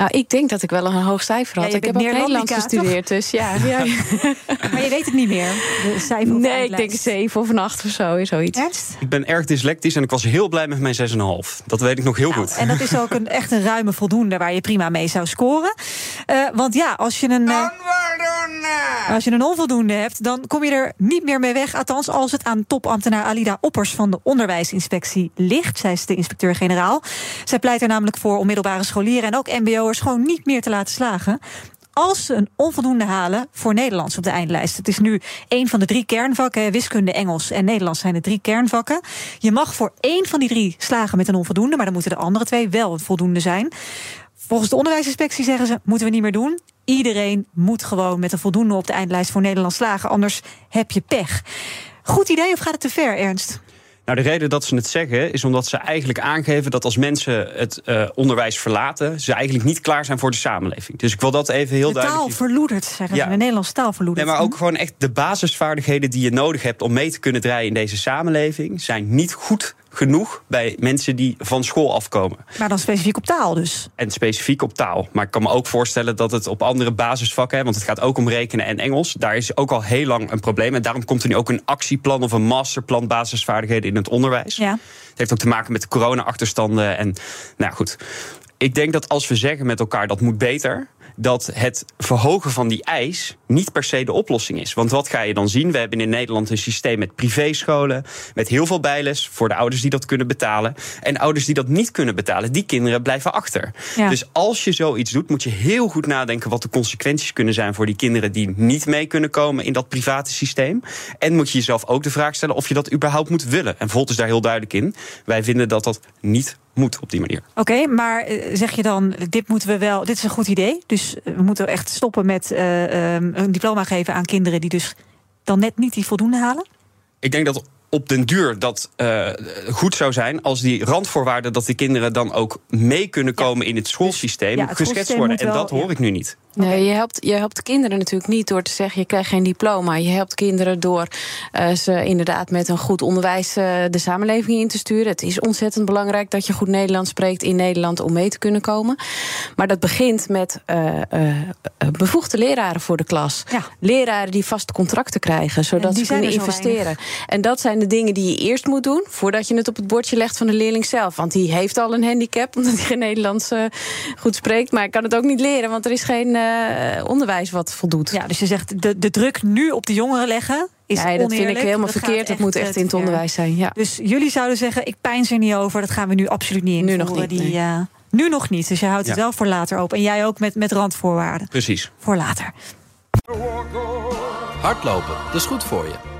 Nou, ik denk dat ik wel een hoog cijfer had. ik heb ook Nederlands gestudeerd, dus ja. ja. maar je weet het niet meer, de cijfer Nee, ik denk 7 of een 8 of zo, zoiets. Ernst? Ik ben erg dyslectisch en ik was heel blij met mijn 6,5. Dat weet ik nog heel nou, goed. En dat is ook een, echt een ruime voldoende waar je prima mee zou scoren. Uh, want ja, als je een... Uh, als je een onvoldoende hebt, dan kom je er niet meer mee weg. Althans, als het aan topambtenaar Alida Oppers van de Onderwijsinspectie ligt. Zij is de inspecteur-generaal. Zij pleit er namelijk voor om middelbare scholieren en ook Gewoon niet meer te laten slagen als ze een onvoldoende halen voor Nederlands op de eindlijst. Het is nu een van de drie kernvakken. Wiskunde, Engels en Nederlands zijn de drie kernvakken. Je mag voor één van die drie slagen met een onvoldoende, maar dan moeten de andere twee wel voldoende zijn. Volgens de onderwijsinspectie zeggen ze: moeten we niet meer doen. Iedereen moet gewoon met een voldoende op de eindlijst voor Nederlands slagen, anders heb je pech. Goed idee of gaat het te ver, Ernst? Nou, de reden dat ze het zeggen is omdat ze eigenlijk aangeven dat als mensen het uh, onderwijs verlaten, ze eigenlijk niet klaar zijn voor de samenleving. Dus ik wil dat even heel de duidelijk. Taal verloederd, zeggen ja. ze. De Nederlandse taal verloederd. Nee, maar ook gewoon echt de basisvaardigheden die je nodig hebt om mee te kunnen draaien in deze samenleving, zijn niet goed genoeg bij mensen die van school afkomen. Maar dan specifiek op taal dus? En specifiek op taal. Maar ik kan me ook voorstellen dat het op andere basisvakken... want het gaat ook om rekenen en Engels... daar is ook al heel lang een probleem. En daarom komt er nu ook een actieplan of een masterplan... basisvaardigheden in het onderwijs. Ja. Het heeft ook te maken met de corona-achterstanden. En nou goed, ik denk dat als we zeggen met elkaar dat moet beter dat het verhogen van die eis niet per se de oplossing is. Want wat ga je dan zien? We hebben in Nederland een systeem met privéscholen, met heel veel bijles voor de ouders die dat kunnen betalen. En ouders die dat niet kunnen betalen, die kinderen blijven achter. Dus als je zoiets doet, moet je heel goed nadenken wat de consequenties kunnen zijn voor die kinderen die niet mee kunnen komen in dat private systeem. En moet je jezelf ook de vraag stellen of je dat überhaupt moet willen. En Volt is daar heel duidelijk in. Wij vinden dat dat niet moet op die manier. Oké, maar eh, zeg je dan, dit moeten we wel, dit is een goed idee. Dus eh, we moeten echt stoppen met uh, een diploma geven aan kinderen die dus dan net niet die voldoende halen? Ik denk dat op den duur dat uh, goed zou zijn als die randvoorwaarden dat die kinderen dan ook mee kunnen komen in het schoolsysteem ja, geschetst worden. En dat hoor ik nu niet. Nee, je helpt, je helpt kinderen natuurlijk niet door te zeggen je krijgt geen diploma. Je helpt kinderen door uh, ze inderdaad met een goed onderwijs uh, de samenleving in te sturen. Het is ontzettend belangrijk dat je goed Nederlands spreekt in Nederland om mee te kunnen komen. Maar dat begint met uh, bevoegde leraren voor de klas. Ja. Leraren die vaste contracten krijgen, zodat ze kunnen investeren. En dat zijn de dingen die je eerst moet doen voordat je het op het bordje legt van de leerling zelf. Want die heeft al een handicap omdat hij geen Nederlands goed spreekt. Maar hij kan het ook niet leren, want er is geen uh, onderwijs wat voldoet. Ja, dus je zegt de, de druk nu op de jongeren leggen. Is ja, dat vind ik helemaal verkeerd. Dat moet echt in het onderwijs zijn. Ja. Dus jullie zouden zeggen: ik pijn er niet over. Dat gaan we nu absoluut niet invoeren. Nu nog niet, die, nee. uh, Nu nog niet, dus je houdt het wel voor later open. En jij ook met, met randvoorwaarden. Precies. Voor later. Hardlopen, dat is goed voor je.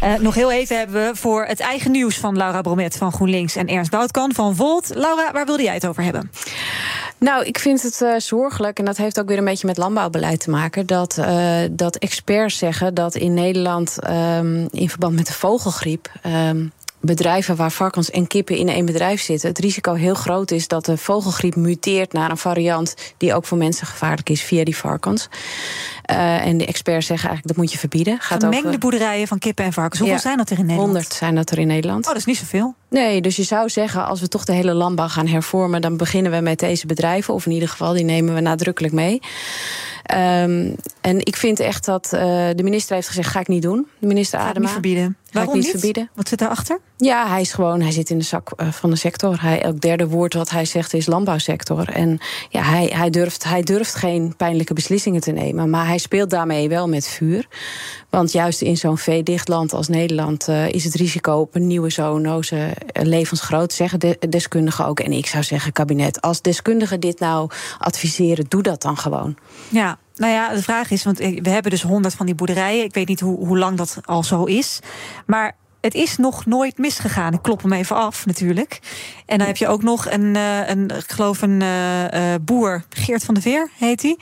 Eh, nog heel even hebben we voor het eigen nieuws van Laura Bromet van GroenLinks en Ernst Boutkan van Volt. Laura, waar wilde jij het over hebben? Nou, ik vind het eh, zorgelijk, en dat heeft ook weer een beetje met landbouwbeleid te maken, dat, eh, dat experts zeggen dat in Nederland ehm, in verband met de vogelgriep. ehm, Bedrijven waar varkens en kippen in één bedrijf zitten, het risico heel groot is dat de vogelgriep muteert naar een variant die ook voor mensen gevaarlijk is via die varkens. Eh, en de experts zeggen eigenlijk dat moet je verbieden. Gaat Gemengde over- boerderijen van kippen en varkens. Hoeveel Ja, zijn dat er in Nederland? 100 zijn dat er in Nederland. Oh, dat is niet zoveel. Nee, dus je zou zeggen, als we toch de hele landbouw gaan hervormen, dan beginnen we met deze bedrijven. Of in ieder geval, die nemen we nadrukkelijk mee. Ehm, en ik vind echt dat eh, de minister heeft gezegd: ga ik niet doen. De minister Adema. niet verbieden. Ga Waarom ik niet, niet? verbieden. Wat zit daarachter? Ja, hij is gewoon, hij zit in de zak eh, van de sector. Hij, elk derde woord wat hij zegt is landbouwsector. En ja, hij, hij, durft, hij durft geen pijnlijke beslissingen te nemen. Maar hij speelt daarmee wel met vuur. Want juist in zo'n veedicht land als Nederland eh, is het risico op een nieuwe zoonose levensgroot, zeggen de, deskundigen ook. En ik zou zeggen, kabinet, als deskundigen dit nou adviseren, doe dat dan gewoon. Ja, nou ja, de vraag is, want we hebben dus honderd van die boerderijen. Ik weet niet hoe, hoe lang dat al zo is. Maar het is nog nooit misgegaan. Ik klop hem even af, natuurlijk. En dan heb je ook nog een, eh, een ik geloof een eh, boer, Geert van der Veer heet hij.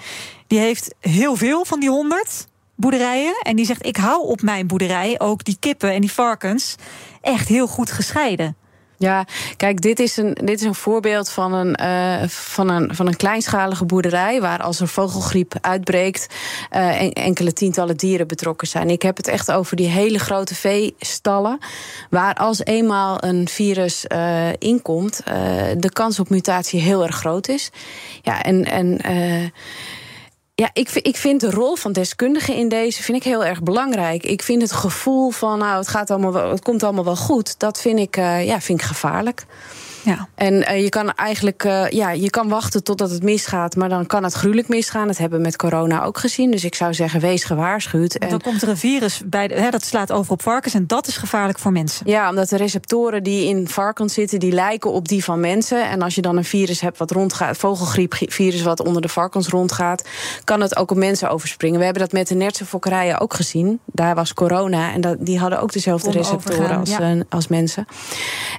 Die heeft heel veel van die honderd boerderijen. En die zegt, ik hou op mijn boerderij ook die kippen en die varkens echt heel goed gescheiden. Ja, kijk, dit is een, dit is een voorbeeld van een, eh, van, een, van een kleinschalige boerderij. waar als er vogelgriep uitbreekt. eh, en- enkele tientallen dieren betrokken zijn. Ik heb het echt over die hele grote veestallen. waar als eenmaal een virus eh, inkomt. de kans op mutatie heel erg groot is. Ja, en. en ja, ik, ik vind de rol van deskundigen in deze vind ik heel erg belangrijk. Ik vind het gevoel van, nou, het, gaat allemaal het komt allemaal wel goed, dat vind ik, eh, ja, vind ik gevaarlijk. Ja. En eh, je kan eigenlijk eh, ja, je kan wachten totdat het misgaat, maar dan kan het gruwelijk misgaan. Dat hebben we met corona ook gezien. Dus ik zou zeggen, wees gewaarschuwd. En Dan komt er een virus bij, de, hè, dat slaat over op varkens en dat is gevaarlijk voor mensen. Ja, omdat de receptoren die in varkens zitten, die lijken op die van mensen. En als je dan een virus hebt wat rondgaat, vogelgriepvirus wat onder de varkens rondgaat, kan het ook op mensen overspringen. We hebben dat met de nertse fokkerijen ook gezien. Daar was corona en dat, die hadden ook dezelfde receptoren overgaan, als, ja. eh, als mensen.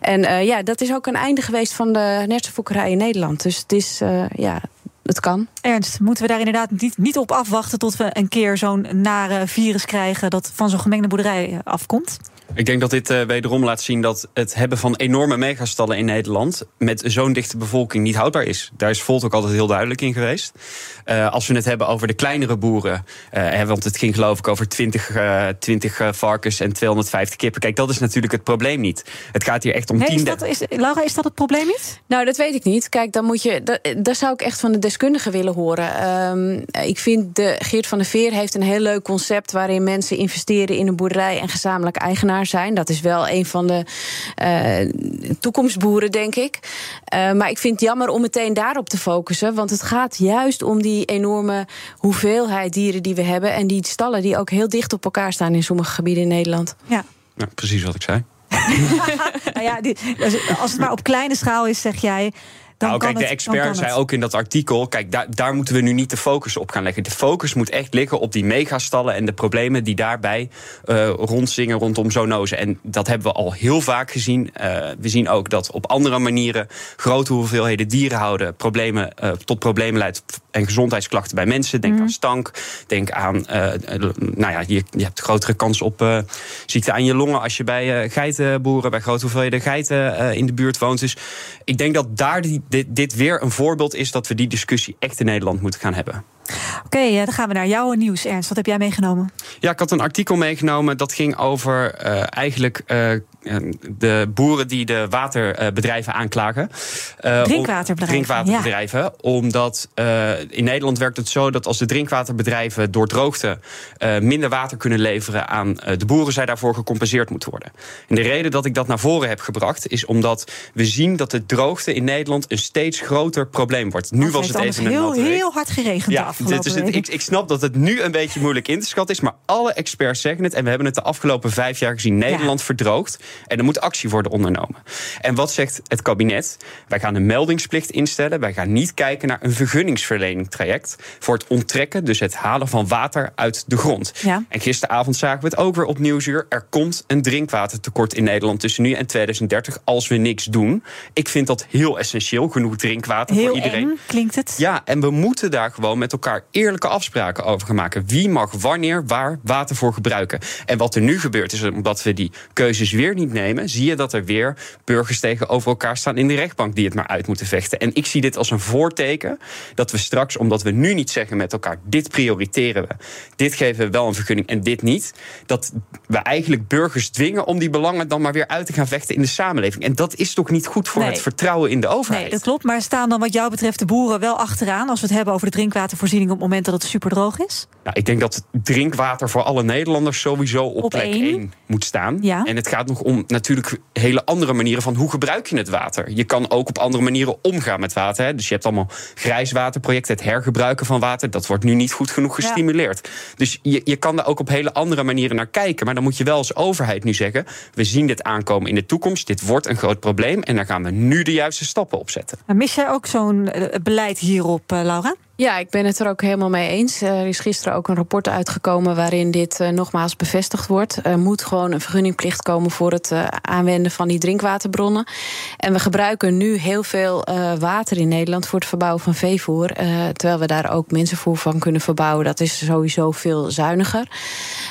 En ja, dat is ook een einde geweest van de nertse fokkerij in Nederland. Dus het is, eh, ja, het kan. Ernst, moeten we daar inderdaad niet, niet op afwachten tot we een keer zo'n nare virus krijgen dat van zo'n gemengde boerderij afkomt? Ik denk dat dit eh, wederom laat zien dat het hebben van enorme megastallen in Nederland met zo'n dichte bevolking niet houdbaar is. Daar is Volt ook altijd heel duidelijk in geweest. Eh, als we het hebben over de kleinere boeren, eh, hè, want het ging geloof ik over 20, eh, 20 eh, varkens en 250 kippen. Kijk, dat is natuurlijk het probleem niet. Het gaat hier echt om Nee, is dat, is, Laura, is dat het probleem niet? Nou, dat weet ik niet. Kijk, dan moet je. Dat, dat zou ik echt van de deskundigen willen horen. Ehm, ik vind de Geert van der Veer heeft een heel leuk concept waarin mensen investeren in een boerderij en gezamenlijk eigenaar zijn. Dat is wel een van de eh, toekomstboeren, denk ik. Eh, maar ik vind het jammer om meteen daarop te focussen. Want het gaat juist om die enorme hoeveelheid dieren die we hebben. En die stallen die ook heel dicht op elkaar staan in sommige gebieden in Nederland. Ja. Ja, precies wat ik zei. nou ja, die, als het maar op kleine schaal is, zeg jij. Dan nou, kijk, de het, expert zei ook in dat artikel... kijk, daar, daar moeten we nu niet de focus op gaan leggen. De focus moet echt liggen op die megastallen... en de problemen die daarbij eh, rondzingen rondom zoonozen. En dat hebben we al heel vaak gezien. Eh, we zien ook dat op andere manieren... grote hoeveelheden dieren houden... Problemen, eh, tot problemen leidt en gezondheidsklachten bij mensen. Denk aan stank, denk aan... nou ja, je, je hebt grotere kans op ziekte aan je longen... als je bij geitenboeren, bij grote hoeveelheden geiten in de buurt woont. Dus ik denk dat daar die, dit, dit weer een voorbeeld is dat we die discussie echt in Nederland moeten gaan hebben. Oké, okay, dan gaan we naar jouw nieuws, Ernst. Wat heb jij meegenomen? Ja, ik had een artikel meegenomen dat ging over uh, eigenlijk uh, de boeren die de waterbedrijven aanklagen. Uh, drinkwaterbedrijven. Drinkwaterbedrijven. Ja. Omdat in Nederland werkt het zo dat als de drinkwaterbedrijven door droogte minder water kunnen leveren aan de boeren, zij daarvoor gecompenseerd moeten worden. En de reden dat ik dat naar voren heb gebracht is omdat we zien dat de droogte in Nederland een steeds groter probleem wordt. Nu was het even een heel, heel hard geregend. Ja, dit is het, ik, ik snap dat het nu een beetje moeilijk in te schatten is, maar alle experts zeggen het en we hebben het de afgelopen vijf jaar gezien. Nederland ja. verdroogt. En er moet actie worden ondernomen. En wat zegt het kabinet? Wij gaan een meldingsplicht instellen. Wij gaan niet kijken naar een vergunningsverlening traject. Voor het onttrekken, dus het halen van water uit de grond. Ja. En gisteravond zagen we het ook weer op Nieuwsuur. Er komt een drinkwatertekort in Nederland tussen nu en 2030 als we niks doen. Ik vind dat heel essentieel. Genoeg drinkwater heel voor iedereen. Eng, klinkt het? Ja, en we moeten daar gewoon met elkaar eerlijke afspraken over gaan maken. Wie mag wanneer waar water voor gebruiken? En wat er nu gebeurt is omdat we die keuzes weer niet nemen, zie je dat er weer burgers tegenover elkaar staan in de rechtbank die het maar uit moeten vechten. En ik zie dit als een voorteken dat we straks, omdat we nu niet zeggen met elkaar: dit prioriteren we, dit geven we wel een vergunning en dit niet, dat we eigenlijk burgers dwingen om die belangen dan maar weer uit te gaan vechten in de samenleving. En dat is toch niet goed voor Nee. het vertrouwen in de overheid? Nee, dat klopt. Maar staan dan wat jou betreft de boeren wel achteraan... als we het hebben over de drinkwatervoorziening... op het moment dat het superdroog is? Nou, ik denk dat drinkwater voor alle Nederlanders sowieso op, Op plek één. 1 moet staan. Ja. En het gaat nog om natuurlijk hele andere manieren van hoe gebruik je het water. Je kan ook op andere manieren omgaan met water. Hè. Dus je hebt allemaal grijswaterprojecten, het hergebruiken van water. Dat wordt nu niet goed genoeg Ja. gestimuleerd. Dus je, je kan daar ook op hele andere manieren naar kijken. Maar dan moet je wel als overheid nu zeggen: we zien dit aankomen in de toekomst. Dit wordt een groot probleem. En daar gaan we nu de juiste stappen op zetten. Maar mis jij ook zo'n eh, beleid hierop, eh, Laura? Ja, ik ben het er ook helemaal mee eens. Er is gisteren ook een rapport uitgekomen waarin dit eh, nogmaals bevestigd wordt. Er moet gewoon een vergunningplicht komen voor het eh, aanwenden van die drinkwaterbronnen. En we gebruiken nu heel veel eh, water in Nederland voor het verbouwen van veevoer. eh, terwijl we daar ook mensenvoer van kunnen verbouwen. Dat is sowieso veel zuiniger.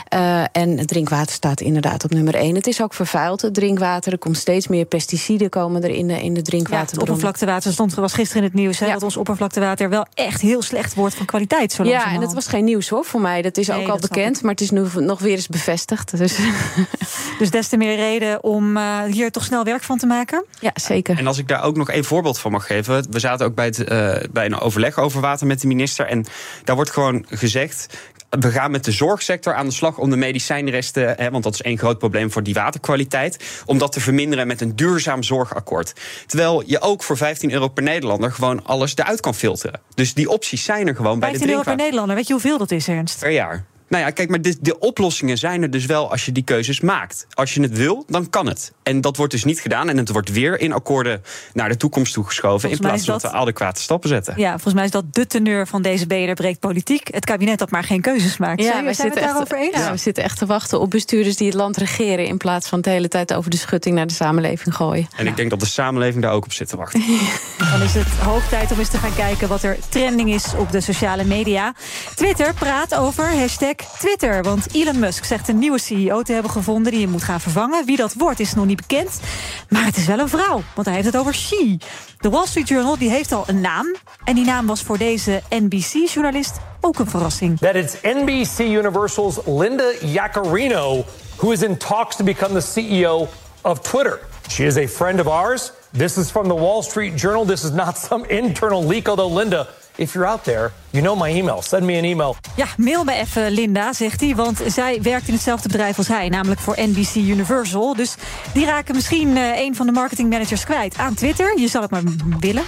Eh, en het drinkwater staat inderdaad op nummer één. Het is ook vervuild, het drinkwater. Er komt steeds meer pesticiden komen er in de, in de Ja, het drinkwaterbronnen. oppervlaktewater stond was gisteren in het nieuws... Hè, dat ons oppervlaktewater wel echt heel slecht wordt van kwaliteit. Zo Ja, en het was geen nieuws hoor voor mij. Dat is Nee, ook al dat bekend, maar het is nu nog weer eens bevestigd. Dus Dus des te meer reden om eh, hier toch snel werk van te maken? ja, zeker. En als ik daar ook nog één voorbeeld van mag geven. We zaten ook bij, het, eh, bij een overleg over water met de minister. En daar wordt gewoon gezegd. We gaan met de zorgsector aan de slag om de medicijnresten, hè, want dat is één groot probleem voor die waterkwaliteit, om dat te verminderen met een duurzaam zorgakkoord. Terwijl je ook voor 15 euro per Nederlander gewoon alles eruit kan filteren. Dus die opties zijn er gewoon bij de 15 euro per drinkwater Nederlander. Weet je hoeveel dat is, Ernst? per jaar. Nou ja, kijk, maar de, de oplossingen zijn er dus wel als je die keuzes maakt. Als je het wil, dan kan het. En dat wordt dus niet gedaan. En het wordt weer in akkoorden naar de toekomst toegeschoven. Volgens in plaats van dat dat- we adequate stappen zetten. Ja, volgens mij is dat de teneur van deze BNR breekt politiek. Het kabinet dat maar geen keuzes maakt. Zijn, zijn we het daarover eens? ja, we zitten echt te wachten op bestuurders die het land regeren... in plaats van de hele tijd over de schutting naar de samenleving gooien. En ik denk dat de samenleving daar ook op zit te wachten. Dan is het hoog tijd om eens te gaan kijken wat er trending is op de sociale media. Twitter praat over hashtag Twitter. Want Elon Musk zegt een nieuwe CEO te hebben gevonden die hem moet gaan vervangen. Wie dat wordt is nog niet bekend. Maar het is wel een vrouw, want hij heeft het over she. De Wall Street Journal die heeft al een naam. En die naam was voor deze NBC-journalist ook een verrassing. that it's NBC Universal's Linda Yaccarino who is in talks to become the CEO of Twitter. She is a friend of ours. This is from the Wall Street Journal. This is not some internal leak, although, Linda, if you're out there, you know my email. Send me an email. Ja, mail me even, Linda, zegt hij. Want zij werkt in hetzelfde bedrijf als hij, namelijk voor NBC Universal. Dus die raken misschien eh, een van de marketingmanagers kwijt aan Twitter. Je zal het maar willen.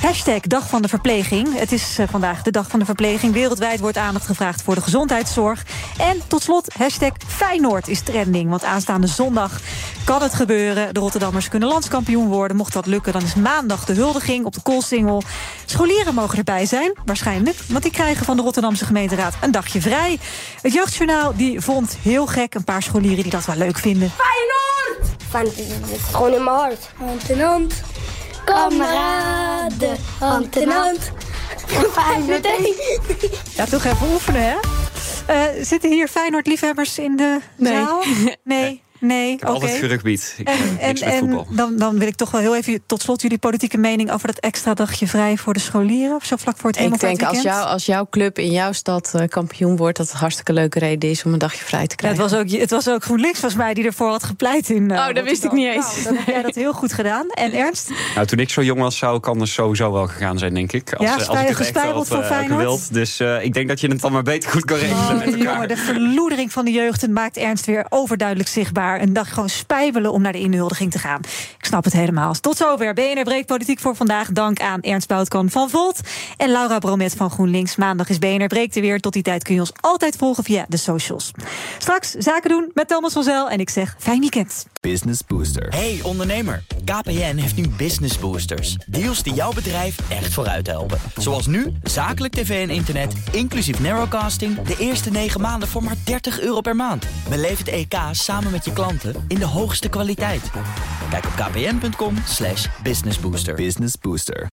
Hashtag Dag van de Verpleging. Het is eh, vandaag de Dag van de Verpleging. Wereldwijd wordt aandacht gevraagd voor de gezondheidszorg. En tot slot, hashtag Feyenoord is trending. Want aanstaande zondag kan het gebeuren. De Rotterdammers kunnen landskampioen worden. Mocht dat lukken, dan is maandag de huldiging op de Koolsingel. Scholieren mogen erbij zijn, waarschijnlijk. Want die krijgen van de Rotterdamse gemeenteraad een dagje vrij. Het Jeugdjournaal die vond heel gek een paar scholieren die dat wel leuk vinden. Feyenoord! Van, het is gewoon in mijn hart. Hand in hand. Kameraden, hand in hand. Feyenoord. Ja, toch even oefenen, hè? Eh, zitten hier Feyenoord-liefhebbers in de Nee. zaal? Nee. Nee, Ik heb altijd gerugbied. Ik, En, niks met en voetbal. dan, dan wil ik toch wel heel even tot slot jullie politieke mening over dat extra dagje vrij voor de scholieren. Zo vlak voor het Ik denk als, jou, als jouw club in jouw stad eh, kampioen wordt, dat het een hartstikke leuke reden is om een dagje vrij te Ja, krijgen. het, was ook, het was ook GroenLinks volgens mij die ervoor had gepleit in. eh, Oh, dat wist ik niet eens. Nou, dan heb jij dat heel goed gedaan. En Ernst? Nou, toen ik zo jong was, zou ik anders sowieso wel gegaan zijn, denk ik. Als, Ja, eh, als ik het echt had, eh, gewild. Dus eh, ik denk dat je het dan maar beter goed kan regelen Oh, met elkaar. jongen, de verloedering van de jeugd maakt Ernst weer overduidelijk zichtbaar. Een dag gewoon spijbelen om naar de inhuldiging te gaan. Ik snap het helemaal. Tot zover BNR Breekt Politiek voor vandaag. Dank aan Ernst Boutkan van Volt en Laura Bromet van GroenLinks. Maandag is BNR Breekt er weer. Tot die tijd kun je ons altijd volgen via de socials. Straks zaken doen met Thomas van Zel. En ik zeg fijn weekend. Business Booster. Hey ondernemer, KPN heeft nu Business Boosters. Deals die jouw bedrijf echt vooruit helpen. Zoals nu, zakelijk tv en internet, inclusief narrowcasting... de eerste 9 maanden voor maar 30 euro per maand. Beleef het EK samen met je klanten in de hoogste kwaliteit. Kijk op kpn.com slash businessbooster. Business Booster.